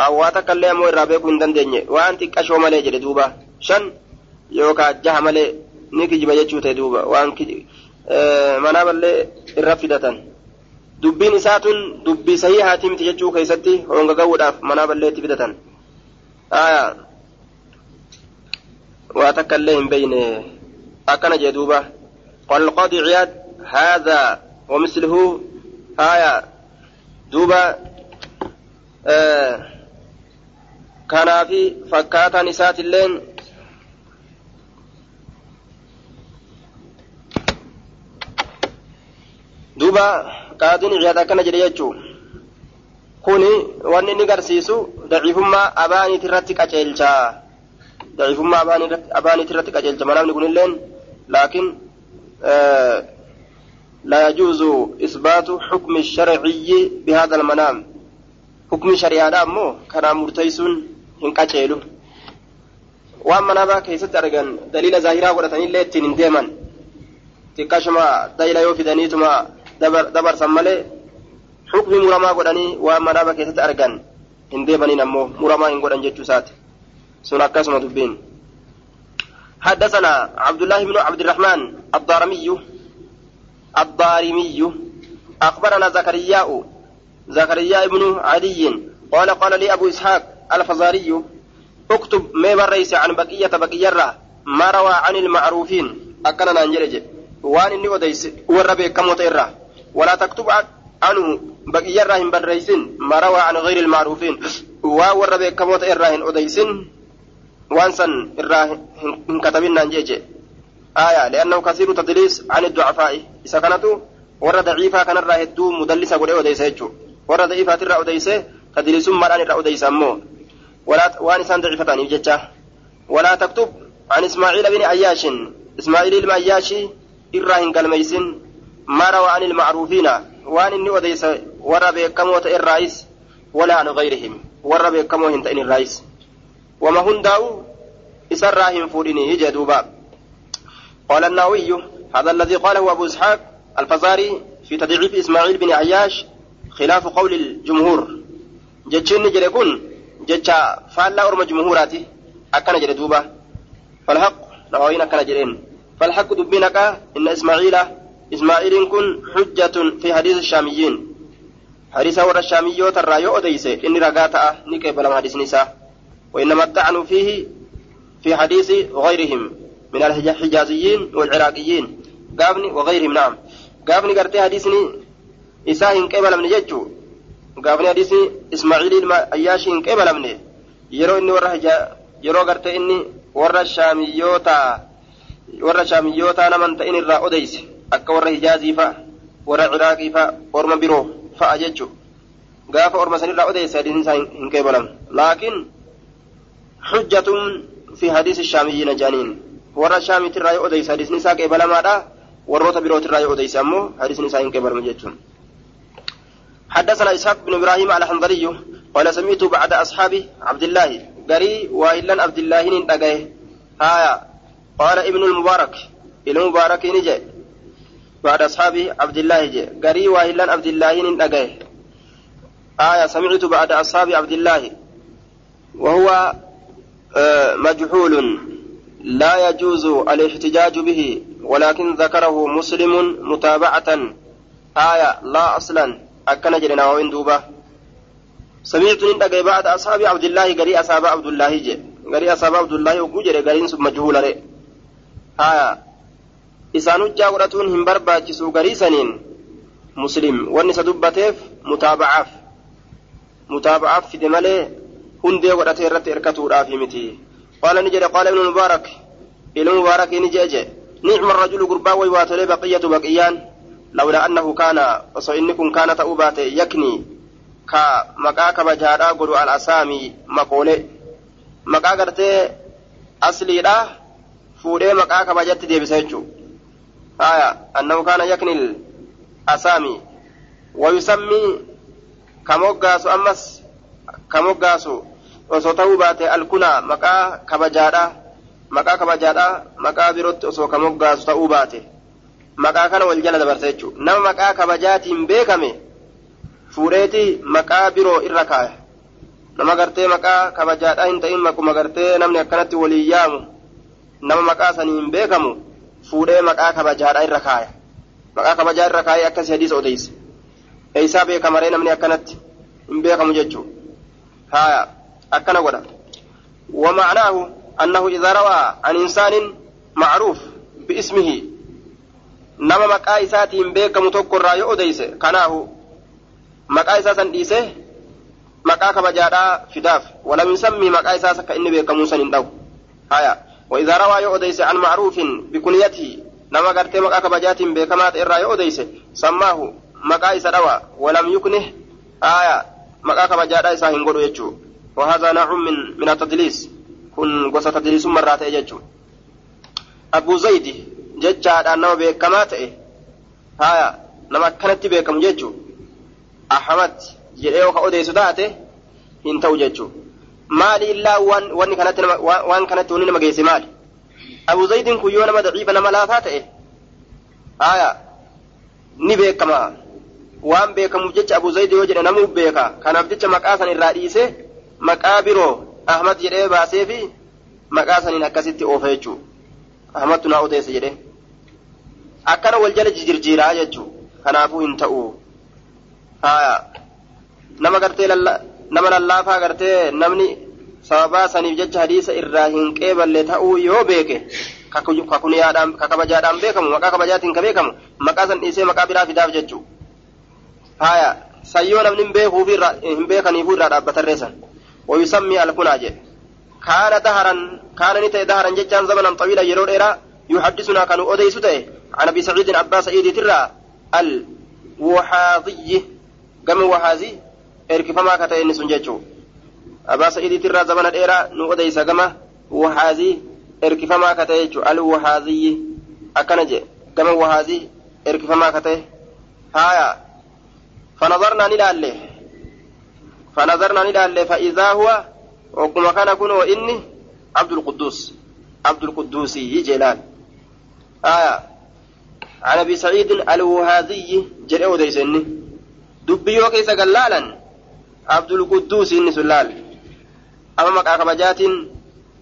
أو واتك اللي أمو إرى بيكو هندن ديني وأن تكشو مالي جل دوبا شن يوكا جه مالي نيكي جبا يجو تدوبا وأن كي آه منام اللي إرى dubbiin isaa tun dubbii sahii haati miti jechuu keessatti honga ga'uudhaaf manaa balleetti fidatan. Waa takka illee hin beyne akkana jee duuba. القاضي عياد هذا ومثله آية دوبا آه كان في فكاتا نسات اللين دوبا qaadiin ciyaad akkana jedhe jechuun kuni wanni inni garsiisu daciifummaa abaaniit irratti qaceelcha daciifummaa abaaniit irratti qaceelcha manaamni kunilleen laakiin لا يجوز إثبات حكم الشرعي بهذا المنام حكم شريعة أمو كان مرتيس هنكاتشيلو waan manaabaa keessatti argan daliila zaahiraa godhatanii illee ittiin hin deeman xiqqashuma dayila yoo fidaniituma dabarsan malee xukmi muramaa godhanii waan manaaba keessatti argan hin deemaniin ammoo muramaa hin godhan jechuu isaati sun akkasuma dubbiin حدثنا عبد الله بن عبد الرحمن الضارمي الضارمي أخبرنا زكريا زكريا بن عدي قال قال لي أبو إسحاق الفزاري اكتب ما بريس عن بقية بقية ما روى عن المعروفين. أكلنا نجرج وان إني وديس. وربي كم ولا تكتب عنه بقي الراهن بريسن ما روى عن غير المعروفين. وور بكموت الراهن أديسن وانسن الراهن كتبنا جيجي آية. لأنه كثير تدليس عن الضعفاء. إذا كانت ور ضعيفة كان الراهدو مدلسة قد أديسة يجو ور ضعيفة ترى أديسة تدليس مران الرا أديسة أمو. ولا وانسان ضعيفتان يجتش ولا تكتب عن إسماعيل بن عياش. إسماعيل بن عياش الراهن كالميسن ما روى عن المعروفين. وأن إني وديس ورى بكمو الرئيس ولا عن غيرهم. ورى بكمو هنتين الرئيس وما هنداو إسراهم فوريني يجدوبا قال النووي هذا الذي قاله أبو إسحاق الفزاري في تضعيف إسماعيل بن عياش خلاف قول الجمهور. جتشن جريكون جتشا فالا أرم جمهوراتي أكن جردوبا فالحق نووين أكن جرين فالحق دبينك إن إسماعيل إسماعيل كن حجة في حديث الشاميين حديث ورى الشاميوت الرايو أديس إني رقاتا نكيب لما حديث نساء وإنما الطعن فيه في حديث غيرهم من الحجازيين والعراقيين قابني وغيرهم نعم قابني قرتي حديثني إساهن كيبل من ججو حديثني إسماعيل أياشي هن كيبل من يرو إني ورى يرو قرتي إني ورى الشاميوتا ورى الشاميوتا نمن تئن الرا أديس akka warra hijaazii fa'a warra ciraaqii fa'a orma biroo fa'a jechu gaafa orma sanirraa odeesse hadiisni isaa hin qeebalam laakiin xujjatun fi hadiisi shaamiyyiina jaaniin warra shaamiitirraa yoo odeyse hadiisni isaa qeebalamaadha warroota birootirraa yoo odeyse ammoo hadiisni isaa hin qeebalamu jechuun حدثنا إسحاق بن إبراهيم على حنظلي قال سمعت بعد أصحاب عبد الله قري وإلا عبد الله ننتقه هايا قال ابن المبارك ابن المبارك نجي. بعد أصحاب عبد الله جي قري واهلان عبد الله نندقه. آية سمعت بعد أصحاب عبد الله. وهو آه مجهول لا يجوز الاحتجاج به ولكن ذكره مسلم متابعة. آية لا أصلا. أكن جرنا وين دوبة سمعت نندقه بعد أصحاب عبد الله قري أصحاب عبد الله جي قري أصحاب عبد الله وقجر قري مجهول رئ آية barbaachisu garii saniin muslim wanni isa dubbateef mutaabacaaf mutaabacaaf fide malee hundee godhatee irratti hirkatuudhaaf miti qaala ni jedhe qaala ibnu mubaarak ilmu mubaarak ni jedhe jedhe نعم الرجل قربا ويواتل بقية بقيان لولا أنه كان وصإنكم كان تأوبات يكني كا مكا كبجادا قدو الأسامي مقولي. مكا قرتي أصلي لا فودي مكا كبجت دي بسيجو آية أنه كان يكني الأسامي. ويسمي كموغاسو أمس كموغاسو osoo ta'uu baate alkunaa maqaa kabajaadha maqaa kabajaadha maqaa birootti osoo ka moggaasu ta'uu baate maqaa kana wal jala dabarsa jechuudha nama maqaa kabajaatiin beekame fuudheeti maqaa biroo irra kaaya nama gartee maqaa kabajaadhaa hin ta'in makuma gartee namni akkanatti waliin yaamu nama maqaa saniin beekamu fuudhee maqaa kabajaadhaa irra kaaya maqaa kabajaa irra kaayee akkas hadiisa odeyse eeysaa beekamaree namni akkanatti hin beekamu jechuudha haaya akkana godha ومعناه أنه إذا روى عن إنسان معروف باسمه نما مقا إساتين بيك متوكر رايو أديس كناه مقا إساسا ديسه مقا كبجادا فداف ولم يسمي مقا إساسا كإني بيك موسى ندو هايا وإذا روى يؤديس عن معروف بكنيته نما قرتي مقا كبجات بيك مات إرى يؤديس سماه مقا إسا روى ولم يكنه آية مقا كبجادا إسا هنقلو يجو وهذا نوع من من التدليس kun gosa tadliisummarraa ta'e jechuun abu zaydi jechaadhaan nama beekamaa ta'e haya nama akkanatti beekamu jechuun ahmad jedhee yoo ka odeessu taate hin ta'u jechuun maali illaa wanni kanatti waan kanatti wanni nama geesse maali? Abu zaydin kun yoo nama daciifa nama laafaa ta'e haya ni beekama. Waan beekamuuf jecha abu zaydi yoo jedhe namuu beeka. Kanaaf jecha maqaa san irraa dhiise maqaa biroo ahmad jedhee baasee fi maqaa saniin akkasitti oofa jechuu ahmadtu naa odeesse jedhe. Akkana wal jala jijirjiiraa jechuun kanaafuu hin ta'u. Nama gartee nama lallaafaa gartee namni sababaa saniif jecha hadiisa irraa hin qeeballe ta'uu yoo beeke ka kabajaadhaan beekamu maqaa kabajaatiin ka beekamu maqaa san dhiisee maqaa biraa fidaaf jechuun faaya. Sayyoo namni hin beekaniifuu irraa dhaabbatarree san. Wayisammii alkunaa jedhe. كان دهرا كان نتي دهرا ججان زمنا طويلا يرو إيرا يحدثنا كانوا أديس عن أبي سعيد أبا سعيد ترى الوحاضي قم وحازي إركف ما كتا إنس جيتشو أبا سعيد ترى زمنا إيرا نو أديس قم وحازي إركف ما كتا يجو الوحاضي أكنجي قم وحازي إركف ما كتا هايا فنظرنا نلالي فنظرنا نلال فإذا هو وكما كان كن وإني عبد القدوس. عبد القدوس جلال. آية. عن أبي سعيد الوهاذي جرئ وديسني. دبيو كيس قلالا عبد القدوس إني سلال. أما مكا خبجات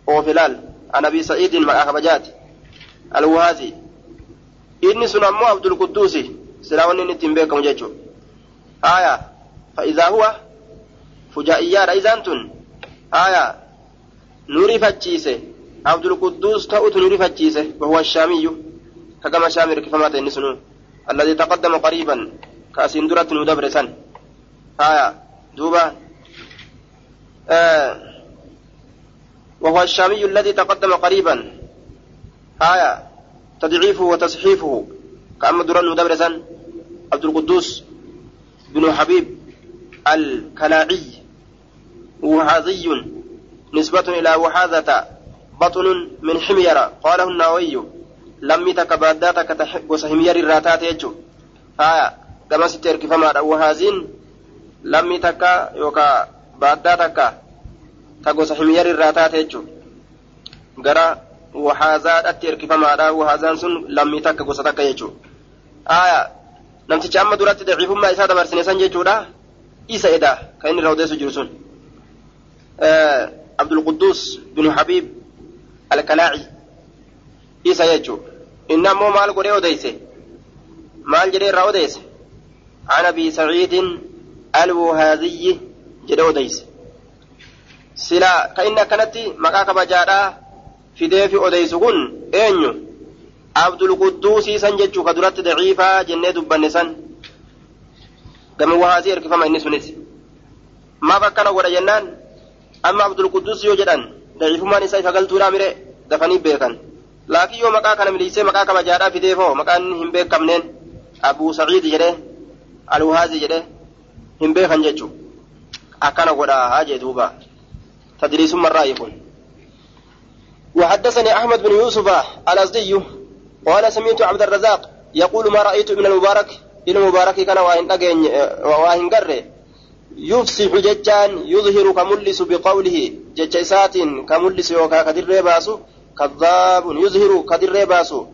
وفلال عن أبي سعيد مكا خبجات الوهاذي إني سنمو عبد القدوس. سلاوني نتنبيكم جيتشو. آية. فإذا هو fujaa'iyyaadha isaan tun ta'utu nu rifachiise wahuwa shaamiyyu kagama shaami irkifamaa ta'e inni sunu alladii taqaddama qariiban ka asiin duratti nu dabre san haya duuba وهو الشامي الذي تقدم قريبا آية تضعيفه وتصحيفه كأما دران دبرسان عبد القدوس بن حبيب الكلاعي وحاذي نسبة إلى وحاذة بطن من حميرة قاله النووي لم يتكباداتك تحب وسهمير الراتات يجو. آية كما ستير كفما وهازين لم يتكا يوكا باداتك تقوس حمير الراتات يجو. قرا وحازات أتير كفما وهازان سن لم يتكا قوستك يجو. namticha amma duratti daciifummaa isaa dabarsine san jechuudha isa eda kan inni odeessu jiru abdulquddus binu habiib alkalaaci isa jechuu inni ammoo maal godhee odeyse maal jedhee irraa odeyse عن ابي سعيد الوهاذي جدو ديس سلا كإن كانت مكاك بجادا في ديفي أديس كن أينيو عبد القدوس سنجتشو كدرت ضعيفة جنة دبن سن كما وهاذي اركفما إني سنس ما فكنا ولا جنان أما عبد القدوس يوجدان ضعيفما نساء فقلتو رامره دفني بيكن لكن يوم مكا كان مليسي مكا كما جادا في ديفو مكان هم بيك كمنين أبو سعيد جده alwaazi jedhe hin beekan jechu. Akkana godha haa jee duuba. تدريسما الرأي وحدثني أحمد بن يوسف الأزدي قال سمعت عبد الرزاق يقول ما رأيت من المبارك إلى المبارك كان واهن واهن قره يفسح ججان يظهر كملس بقوله ججسات كملس وكا كدر باسو كذاب يظهر كدر باسو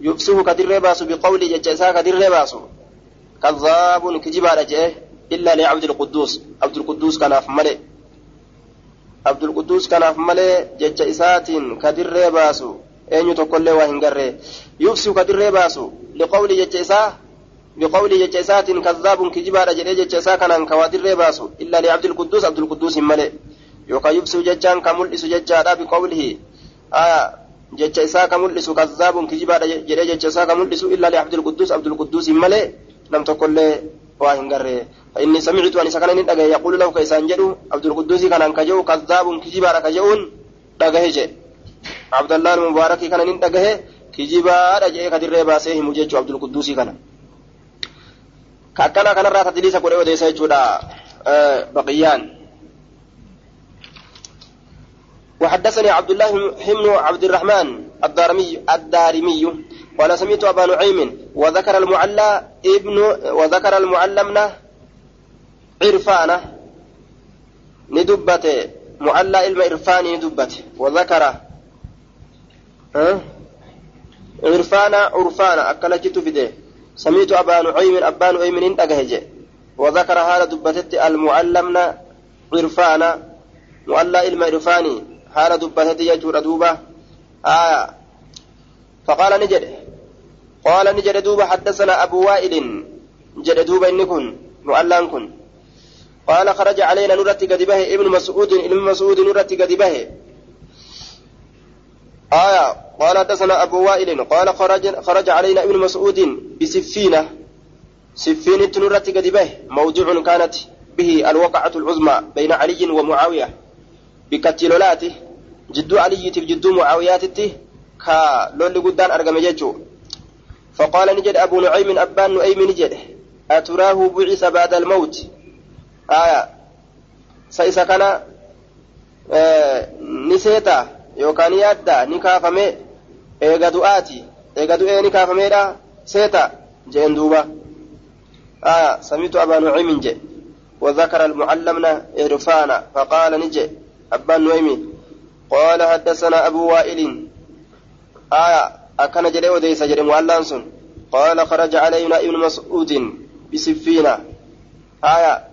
يفسح كدر باسو بقوله ججسا كدر باسو كذاب كجبا جئه إلا لعبد القدوس. عبد القدوس كان أفمله عبد القدوس كان أفمله جج إسات كدر باسو أين تقول له وإن قره يفسو كدر باسو لقول جج إساه بقول جج إسات كذاب كجبا جئه جج إساه كان كوادر باسو إلا لعبد القدوس عبد القدوس مله يوكا يفسو ججان كملئس ججا بقوله kazzaabun kijibaadha jedhee jecha isaa ka mul'isu illaa liabdul quddus abdul quddus hin malee nam tokkollee waa hin garree فإني سمعت أن سكن إن دقه يقول له كيسان جدو عبد القدوس كان كجو كذاب كجبار كجون. جي. عبد الله المبارك كان إن دقه كجبار جي كدر باسيه مجيج عبد القدوس كان. كأكنا كان رات تدليس قرأ وديس يجودا بقيان وحدثني عبد الله بن عبد الرحمن الدارمي الدارمي قال سمعت أبا نعيم وذكر المعلى ابن وذكر المعلمنا عرفانة ندبت. معلى علم عرفاني ندبت. وذكر أه؟ عرفانة عرفانة أكلت فيده سمعت أبا نعيم أبا نعيم انتقهج وذكر هذا دبتت المعلمنا عرفانة معلى علم عرفاني هذا دبتت يجور دوبة. آية فقال نجد. قال نجد دوبا حدثنا أبو وائل. جد دوبا إنكن مؤلان كن. قال خرج علينا نرتي قد ابن مسعود ابن مسعود نرتي قد آية قال حدثنا أبو وائل قال خرج خرج علينا ابن مسعود بسفينة. سفينة نرتي قد به موضوع كانت به الوقعة العظمى بين علي ومعاوية بكتلولاته جدو علي جدو معاوياته كا لولي قدان أرقم جيجو. فقال نجد أبو نعيم أبان نعيم نجد أتراه بعث بعد الموت. آية. سيسا كان آه نسيتا يوكان يادا نكافمي إيغا دعاتي إيغا دعي نكافمي دا سيتا جين دوبا آية سميت أبا نعيم جي وذكر المعلمنا إرفانا فقال نجي أبان نعيم قال حدثنا أبو وائل آية أكن جري وديس جري مؤلان سن قال خرج علينا ابن مسعود بسفينة آية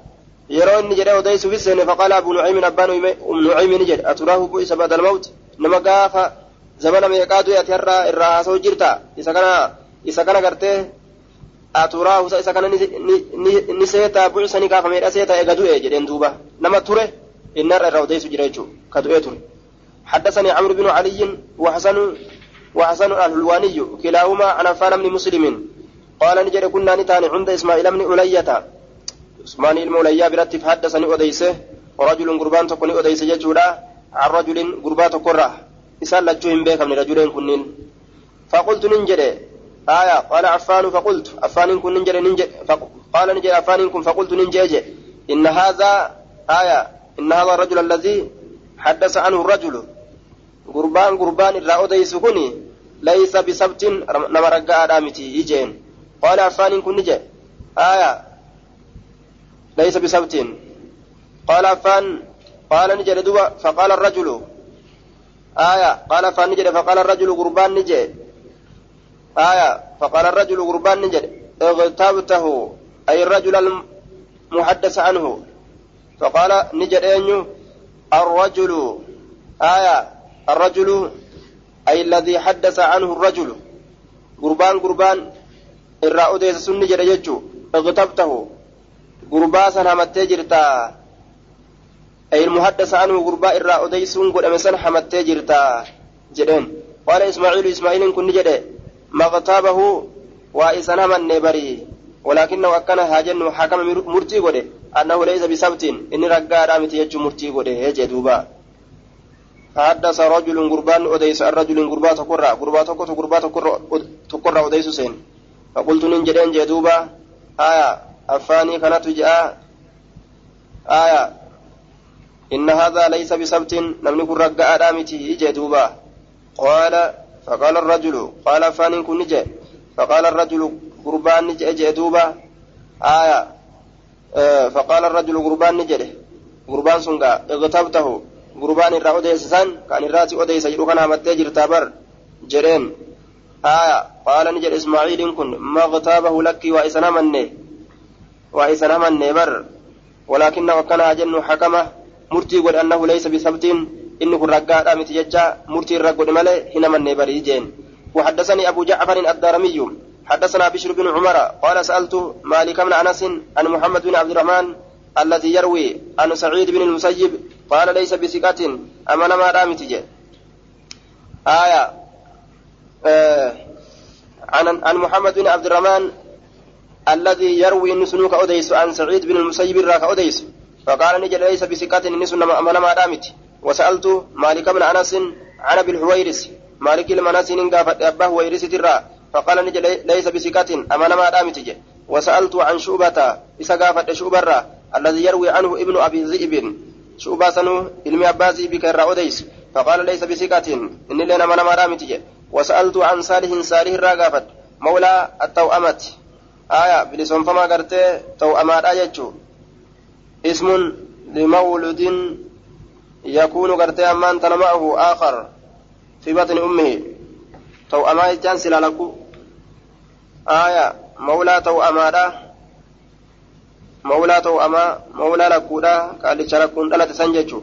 يرون جري وديس في فقال أبو نعيم أبان أم نعيم نجد أتراه بئس بعد الموت نما قاف زمن ميقاتو يتهرى الرهاسو جرتا إذا كان إذا كان قرته أتراه إذا كان نسيتا بئسني قاف ميدا سيتا إيقادو إيجدين دوبا نما تره إن الرهاسو وديس جريجو كدو إيتر حدثني عمرو بن علي وحسن وحسن الهلواني كلاهما عن عفان بن مسلم قال نجد كنا نتان عند إسماعيل بن أولية إسماعيل بن أولية برت فحدثني أديسه ورجل قربان تكوني أديسه ججودا عن رجل قربان تكره إسال لجوهم بيك من رجلين كنين. فقلت ننجد. آية قال عفان فقلت. عفان كن ننجد ننجد. قال نجد عفان كن فقلت ننجد. إن هذا آية إن هذا الرجل الذي حدث عنه الرجل. قربان قربان الرا أديس كني ليس بسبت نما رقا آدامتي يجين قال عفان كن نجي آية ليس بسبت. قال عفان قال نجي دوبا فقال الرجل آية قال نجي فقال الرجل قربان نجي. آية فقال الرجل قربان نجد اغتبته أي الرجل المحدث عنه. فقال نجد أنه الرجل آية الرجل أي الذي حدث عنه الرجل. قربان irraa odeessa sunni jedhe jechuu اغتبته san hamattee jirtaa أي المحدث عنه غرباء الراء أديسون قد أمسن حمتي جرتا جدين قال إسماعيل إسماعيل كن جده مغتابه وإسنا من نبري. ولكنه أكن هاجن حكم مرتي قده أنه ليس بسبت. إن رقا رامت يجو مرتي قده يجي دوبا. فحدث رجل قربان أديس الرجل قربا تقرى قربا تقرى تقرى تقرى أديس سين. فقلت ننجدين جدوبا آية. أفاني كانت جاء. آية. إن هذا ليس بسبت نمني كن رقا آدامته جدوبا قال فقال الرجل قال أفاني كن نجي. فقال الرجل قربان نجي جدوبا آية. آه فقال الرجل قربان نجي قربان سنقا اغتبته. قربان الرا أديسسان كان الراتي أديس يدو كان همتي جرتابر جرين. آية. قال نجد إسماعيل كن. ما اغتابه لك وإسنا مني. وإسنا مني بر. ولكنه كان أجن حكمه. مرتي قد أنه ليس بثبت إنه الرقاء رامت ججا مرتي الرقود ملي هنا مني بري جين وحدثني أبو جعفر الدارمي حدثنا بشر بن عمر قال سألت مالك بن أنس عن محمد بن عبد الرحمن الذي يروي عن سعيد بن المسيب قال ليس بثقة أمن ما رامت جين آية آه عن عن محمد بن عبد الرحمن الذي يروي ان سنوك اوديس عن سعيد بن المسيب راك اوديس فقال نجد ليس بثقة إن سن من ما دامت. وسألت مالك بن أنس عن أبي الحويرس مالك المناس إن قافت أباه هويرس ترى. فقال نجد ليس بثقة امن ما دامت. وسألت عن شعبة إذا قافت شعبة الذي يروي عنه ابن أبي ذئب. شعبة سنو علم أبا ذئب كرا اوديس فقال ليس بثقة إن لنا من ما دامت. وسألت عن صالح صالح الراغافت مولى التوأمة. آية بلسون فما قرت توأمات آية اسم لمولد يكون قرت أمان معه آخر في بطن أمه. توأما جان سلالكو آية مولى توأمات مولى توأما مولى لكودا قال شركون دلت سنججو.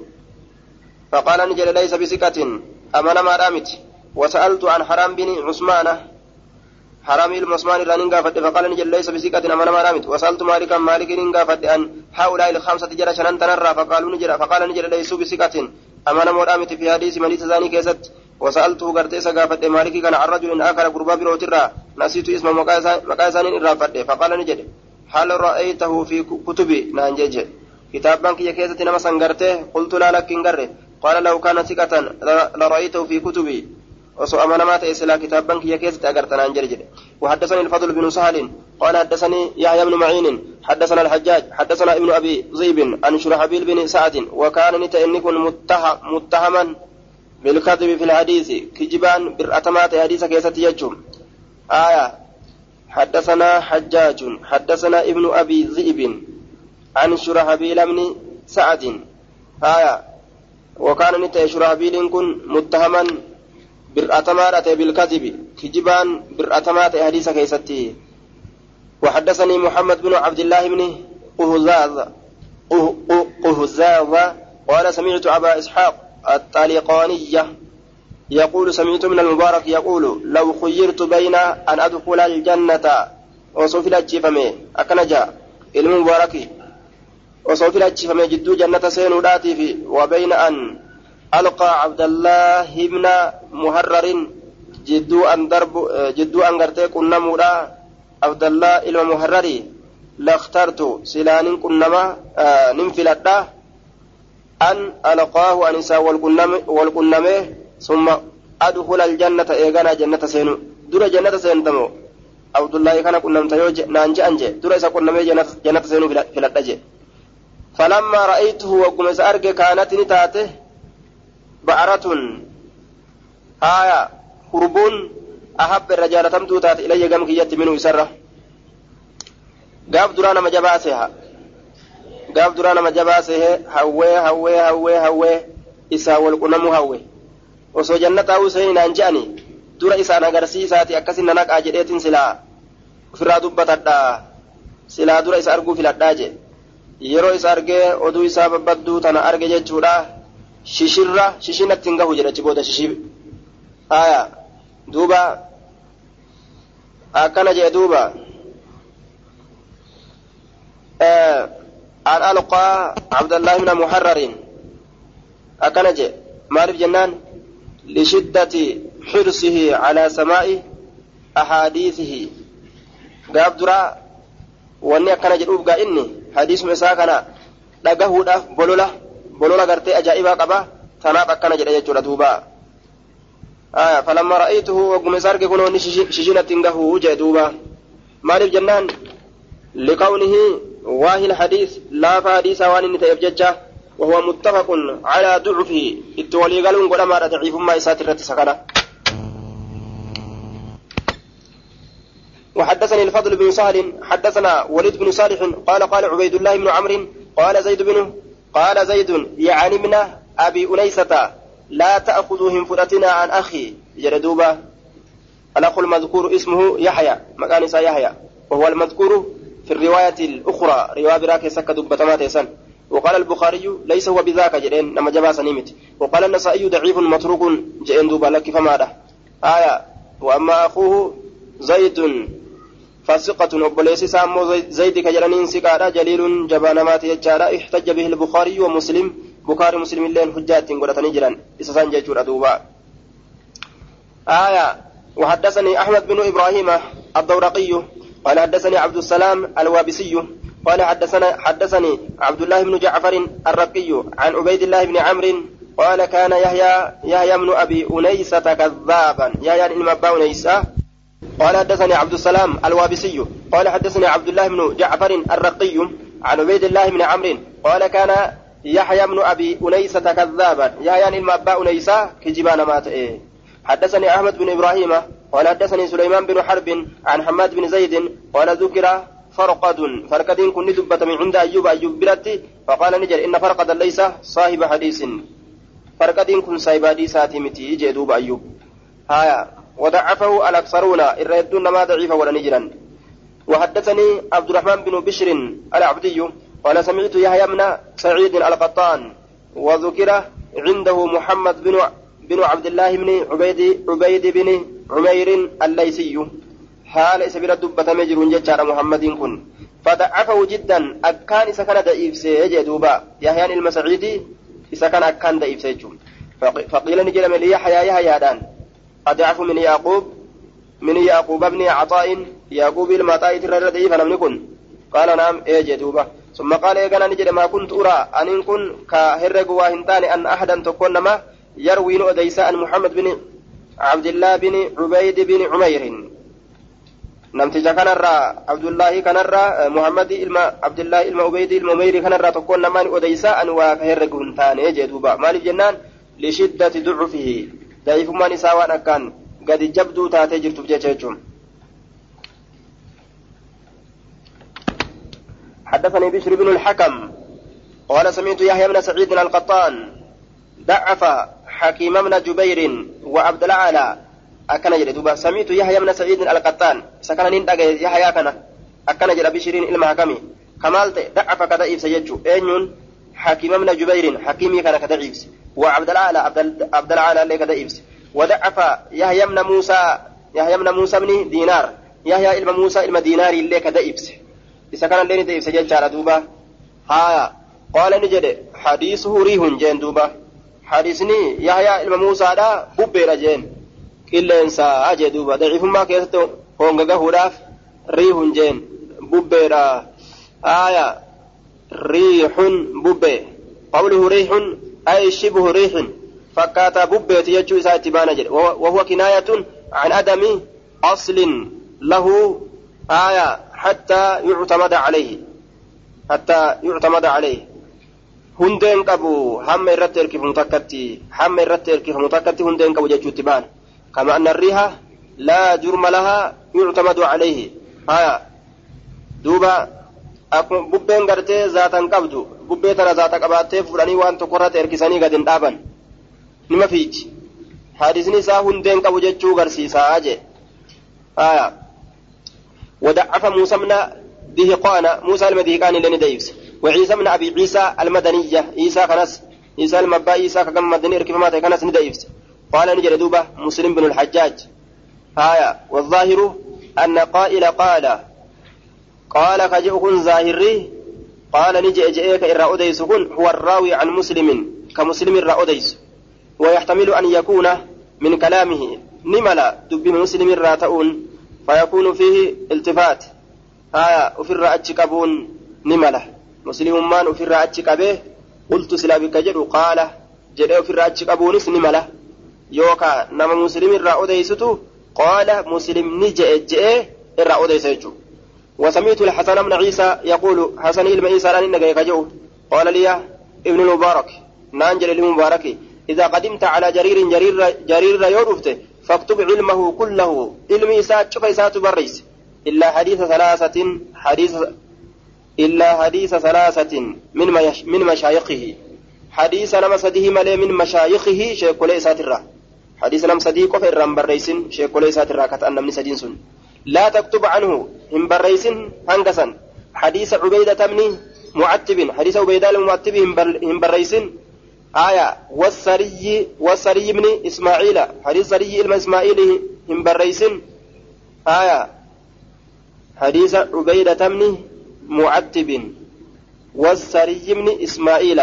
فقال نجل ليس بسكة أمن ما دامت وسألت عن حرام بن عثمان. حرام المسمان رانين قافت فقال نجل ليس بسكة أمانا ما رأمت. وسألت مالكا مالك قافت أن هؤلاء الخمسة جرى شنان تنرى؟ فقالوا نجل فقال نجل ليسوا بسكة أمانا ما رأمت في حديث من ثاني كيست. وسألته قرتيس قافت مالك كان عن رجل آخر قربا بروترا نسيت اسم مقايسان إرافت فقال نجل هل رأيته في كتبي نانجج. كتاب بانك يكيست نما سنغرته قلت لا لك قال لو كان ثقة لرأيته في كتبي وسو أمانما تأسلا كتابا كي كيست أغرتنا أنجر جد وحدثني الفضل بن سهل قال حدثني يحيى بن معين حدثنا الحجاج حدثنا ابن أبي ذئب عن شرحبيل بن سعد وكان نتأنكن متهم متهما بالكذب في الحديث كجبان برأتمات حديث كيست يجم آية حدثنا حجاج حدثنا ابن أبي ذئب عن شرحبيل بن سعد آية وكان نتأ شرحبيل كن متهما برأتما رأتي بالكذب. كجبان برأتما حديث كيستي. وحدثني محمد بن عبد الله بن قهزاز قهزاز قال سمعت أبا إسحاق الطالقانية يقول سمعت من المبارك يقول لو خيرت بين أن أدخل الجنة. وصوفي الأجيفمي أكنجا. المبارك وصوفي الأجيفمي جدو جنة سينو في وبين أن ألقى عبد الله بن مهرر جدو أن درب جدو أن غرتي كنا عبد الله إلى مهرري لاخترت سلان كنما آه ننفلتا أن ألقاه أن إنسان والكنمه ثم أدخل الجنة إيغانا جنة سينو. دور جنة سينتمو عبد الله كان كنمت يو نانجي أنجي. دور إسا كنمه جنة, جنة سينو فلتا فلما رأيته وقم سأرجي كانت نتاته بعرة آية هربون أحب الرجال تمتو تات إلي قم كيت منه يسرة قاف درانا ما جباسها قاف درانا ما جباسه هوي هوي هوي هوي إسا والقنم هوي osoo jannata ta'uu seenii naan je'ani dura isaan agarsiisaati akkasin nanaqaa jedheetin silaa ofirraa dubbatadha silaa dura isa arguu filadhaa je yeroo isa argee oduu isaa babbadduu tana arge jechuudha shishirra shishinatti hin gahu jedhachi booda shishib haya duuba akkana jee duuba an alqaa cabdallahi mina muharrarin akkana jee maaliif jennaan lishiddati xirsihi calaa samaa'i ahaadiisihi gaaf duraa wanni akkana jedhuuf gaa inni hadiisuma isaa kana dhagahuudhaaf bolola gartee ajaa'ibaa qaba tanaaf akkana jedha jechuudha duuba falamma ra'aytuhu wagguma isa arge kunoonni shishinatti hin gahuu jee duuba maaliif jennaan liqawnihi waahi الحديث لا فحديث وان انت يفججا وهو متفق على ضعفه اتولي قالوا قد ما ضعيف ما يساتر سكنه وحدثني الفضل بن سهل حدثنا وليد بن صالح قال قال عبيد الله بن عمرو قال زيد بن قال زيد يعني من أبي أنيسة لا تأخذوهم فرتنا عن أخي. جردوبة الأخ المذكور اسمه يحيى مكان يحيى وهو المذكور في الرواية الأخرى رواية براك سكة دبتمات يسن وقال البخاري ليس هو بذاك جرين نما جبا سنيمت. وقال النسائي ضعيف متروك جئن دوبا لك فما آية وأما أخوه زيد. فاسقة وبليس سامو زيد كجرانين سكارا جليل جبانمات يجارا احتج به البخاري ومسلم. بخاري مسلم لين حجات قرتني جران إسسان جيشور أدوبا آية. وحدثني أحمد بن إبراهيم الدورقي. قال حدثني عبد السلام الوابسي. قال حدثنا حدثني عبد الله بن جعفر الرقي عن عبيد الله بن عمرو. قال كان يحيى يحيى بن أبي أنيسة كذابا. يحيى بن ابا أنيسة قال حدثني عبد السلام الوابسي قال حدثني عبد الله بن جعفر الرقي عن عبيد الله بن عمرو قال كان يحيى بن أبي انيسه كذابا. يحيى بن ابا انيسه كجبان مات. إيه حدثني أحمد بن إبراهيم قال حدثني سليمان بن حرب عن حماد بن زيد قال ذكر فرقد فرقد كن دبة من عند أيوب أيوب برتي فقال نجر إن فرقد ليس صاحب حديث. فرقد كن صاحب حديث متي جدوب أيوب. هايا. وضعفه الأكثرون الردون ما ضعيف ولا نجرا وحدثني عبد الرحمن بن بشر العبدي قال سمعت يحيى بن سعيد القطان وذكر عنده محمد بن بن عبد الله بن عبيد عبيد بن عمير الليثي. حال سبيل دبة مجر ججار محمد كن. فضعفه جدا أكان كان ضعيف سيجي دوبا. يحيى المسعيدي كان أكان ضعيف سيجو فقيل نجل من يحيى يحيى دان. أضعف من يعقوب من يعقوب ابن عطاء يعقوب المطاء ترى ضعيف لم يكن قال نعم إيجي دوبا ثم قال إيقنا نجد ما كنت أرى أن كن كهرق واهنتان أن أحدا تكون ما يروي أديس عن محمد بن عبد الله بن عبيد بن عمير namticha kanarraa abdullaahi kanarraa muhammadi ilma abdullaahi ilma ubeydi ilma umeyri kanarraa tokkoon namaan odeysaa an waa ka herregu hin taane jee duuba maaliif jennaan lishiddati ducufihi daa'ifummaan isaa waan akkaan gadi jabduu taatee jirtuuf jecha jechuun. حدثني بشر بن الحكم قال سمعت يحيى بن سعيد القطان ضعف حكيم بن جبير وعبد الأعلى أكن جل دوبا سمعت يحيى بن سعيد القطان سكن نين يحيى كان أكن جل بشيرين إلما حكمي كمال ضعف كذا سيجو أينون حكيم بن جبير حكيمي كان كذا وعبد الأعلى عبد الأعلى اللي كذا وضعف يحيى بن موسى يحيى بن موسى بن دينار. يحيى إلما موسى إلما دينار اللي كذا إذا كان اللي ندعي سجل دوبا. ها قال نجد حديثه ريح جين دوبا. حديثني يحيى ilma muusaadha bubbeedha jeen qilleensa jee duuba daciifummaa keessatti honga gahuudhaaf riihun jeen bubbeedha aya riixun bubbe ريح ببه. قوله ريح أي شبه ريح. فكات ببه تيجو إساءة بانجر وهو كناية عن أدم أصل له آية حتى يعتمد عليه. حتى يعتمد عليه. هندين قبو هم الرتر كيف متكتي هم الرتر كيف متكتي هندين قبو جيجو تبان كما أن الريحة لا جرم لها يعتمد عليه. آية. دوبا akkuma bubbeen gartee zaatan qabdu bubbee tana zaata qabaattee fuudhanii waan tokko irratti hirkisanii gad hin dhaaban. Nima fiichi. حديثني ساهن دين كابو جتشو غرسيسا أجي آية ودعف موسى من دهقان موسى المدهقان لن ديفس وعيسى من أبي عيسى المدنية عيسى كنس عيسى المبا عيسى كم مدني ركب مات كنس نديفس قال نجل دوبة مسلم بن الحجاج آية والظاهر أن قائل قال قال كجئكن ظاهري قال نجئ جئك إرى أديس. هو الراوي عن مسلم كمسلم إرى أديس. ويحتمل أن يكون من كلامه. نملا دب مسلم راتؤون فيكون فيه التفات. آية أفر أتشكبون نملا مسلم مان أفر أتشكبه قلت سلابك جدو. قال جدو أفر أتشكبونس نملا يوكا نما مسلم الرأوديستو قال مسلم نجئ جئ الرأوديسيجو وسمعت الحسن بن عيسى يقول حسن المعيسى لن نجي قال لي ابن المبارك. نانجل المبارك إذا قدمت على جرير جرير جرير يورفته فاكتب علمه كله. علمي إسات شوف إسات بريس إلا حديث ثلاثة حديث إلا حديث ثلاثة من من مشايخه. حديث نما سديه ملي من مشايخه شيخ ليس الرا حديث نما سديه كفر الرم بريسن شيخ ليس الرا كتأن من سدين سن. لا تكتب عنه هم بريسن هنقسا حديث عبيدة بن معتب حديث عبيدة المعتب هم بريسن. آية والسري والسري ابن إسماعيل. حديث سري إلما إسماعيل هم بريسن. آية حديث عبيدة بن معتب. والسري ابن إسماعيل.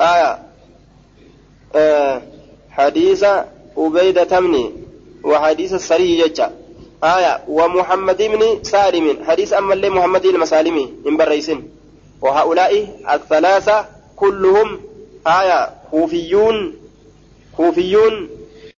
آية آه حديث عبيدة بن وحديث السري ججا آية ومحمد بن سالم. حديث أما اللي محمد المسالمي من بريسن. وهؤلاء الثلاثة كلهم آية كوفيون كوفيون